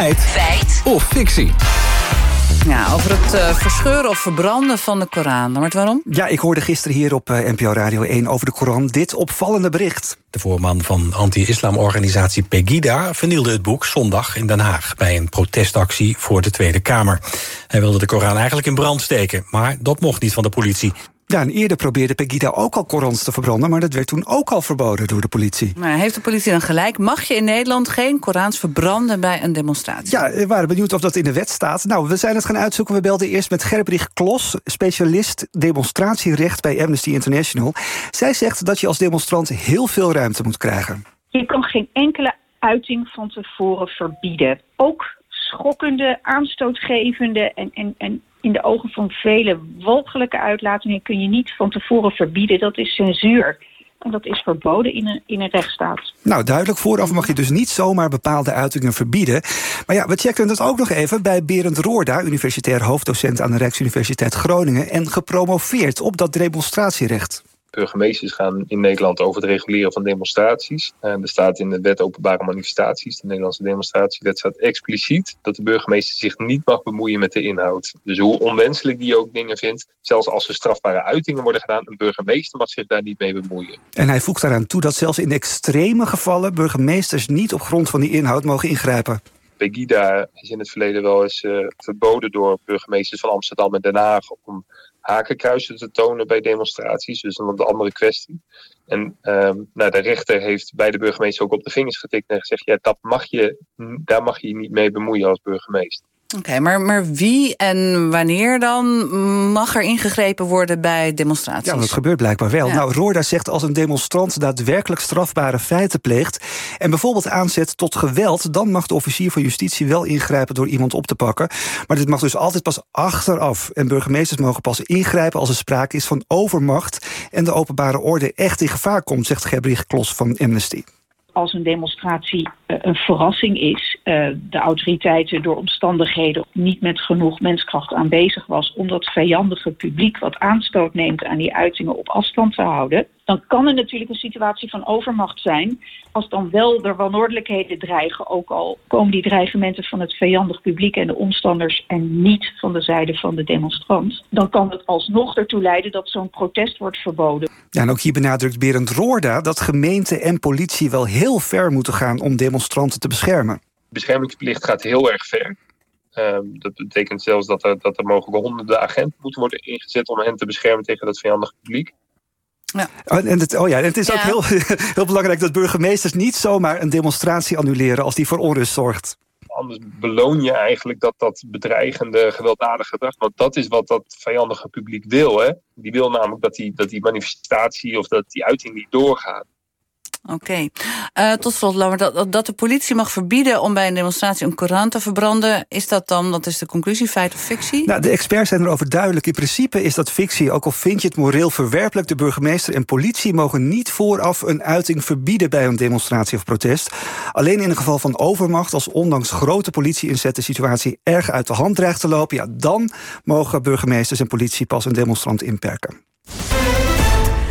Feit. Feit. Of fictie. Ja, over het uh, verscheuren of verbranden van de Koran. Maar waarom? Ja, ik hoorde gisteren hier op uh, NPO Radio 1 over de Koran dit opvallende bericht. De voorman van anti-islamorganisatie Pegida vernielde het boek zondag in Den Haag bij een protestactie voor de Tweede Kamer. Hij wilde de Koran eigenlijk in brand steken, maar dat mocht niet van de politie. Ja, en eerder probeerde Pegida ook al Korans te verbranden... maar dat werd toen ook al verboden door de politie. Maar heeft de politie dan gelijk? Mag je in Nederland geen Korans verbranden bij een demonstratie? Ja, we waren benieuwd of dat in de wet staat. Nou, we zijn het gaan uitzoeken. We belden eerst met Gerbrich Klos, specialist demonstratierecht bij Amnesty International. Zij zegt dat je als demonstrant heel veel ruimte moet krijgen. Je kan geen enkele uiting van tevoren verbieden. Ook schokkende, aanstootgevende en, en, en in de ogen van velen walgelijke uitlatingen kun je niet van tevoren verbieden. Dat is censuur. En dat is verboden in een, in een rechtsstaat. Nou, duidelijk. Vooraf mag je dus niet zomaar bepaalde uitingen verbieden. Maar ja, we checken dat ook nog even bij Berend Roorda... universitair hoofddocent aan de Rijksuniversiteit Groningen... en gepromoveerd op dat demonstratierecht burgemeesters gaan in Nederland over het reguleren van demonstraties. En er staat in de wet openbare manifestaties, de Nederlandse demonstratiewet, staat expliciet dat de burgemeester zich niet mag bemoeien met de inhoud. Dus hoe onwenselijk die ook dingen vindt, zelfs als er strafbare uitingen worden gedaan, een burgemeester mag zich daar niet mee bemoeien. En hij voegt daaraan toe dat zelfs in extreme gevallen burgemeesters niet op grond van die inhoud mogen ingrijpen. Pegida is in het verleden wel eens uh, verboden door burgemeesters van Amsterdam en Den Haag om hakenkruisen te tonen bij demonstraties. Dus een andere kwestie. En um, nou, de rechter heeft bij de burgemeester ook op de vingers getikt en gezegd: ja, dat mag je, daar mag je je niet mee bemoeien als burgemeester. Oké, maar, maar wie en wanneer dan mag er ingegrepen worden bij demonstraties? Ja, dat gebeurt blijkbaar wel. Nou, Roorda zegt als een demonstrant daadwerkelijk strafbare feiten pleegt... en bijvoorbeeld aanzet tot geweld... dan mag de officier van justitie wel ingrijpen door iemand op te pakken. Maar dit mag dus altijd pas achteraf. En burgemeesters mogen pas ingrijpen als er sprake is van overmacht... en de openbare orde echt in gevaar komt, zegt Gebrich Klos van Amnesty als een demonstratie uh, een verrassing is, uh, de autoriteiten door omstandigheden niet met genoeg menskracht aanwezig was om dat vijandige publiek wat aanstoot neemt aan die uitingen op afstand te houden, dan kan er natuurlijk een situatie van overmacht zijn. Als dan wel er wanordelijkheden dreigen, ook al komen die dreigementen van het vijandig publiek en de omstanders en niet van de zijde van de demonstrant, dan kan het alsnog ertoe leiden dat zo'n protest wordt verboden. Ja, en ook hier benadrukt Berend Roorda dat gemeente en politie wel heel ver moeten gaan om demonstranten te beschermen. De beschermingsplicht gaat heel erg ver. Um, dat betekent zelfs dat er, dat er mogelijk honderden agenten moeten worden ingezet om hen te beschermen tegen dat vijandig publiek. Ja. En het, oh ja, het is ja. ook heel, heel belangrijk dat burgemeesters niet zomaar een demonstratie annuleren als die voor onrust zorgt. Anders beloon je eigenlijk dat, dat bedreigende, gewelddadige gedrag. Want dat is wat dat vijandige publiek wil. Hè? Die wil namelijk dat die, dat die manifestatie of dat die uiting niet doorgaat. Oké. Uh, tot slot, Laura, dat, dat de politie mag verbieden om bij een demonstratie een Koran te verbranden, is dat dan, dat is de conclusie, feit of fictie? Nou, de experts zijn erover duidelijk. In principe is dat fictie, ook al vind je het moreel verwerpelijk. De burgemeester en politie mogen niet vooraf een uiting verbieden bij een demonstratie of protest. Alleen in een geval van overmacht, als ondanks grote politie-inzet de situatie erg uit de hand dreigt te lopen, ja, dan mogen burgemeesters en politie pas een demonstrant inperken.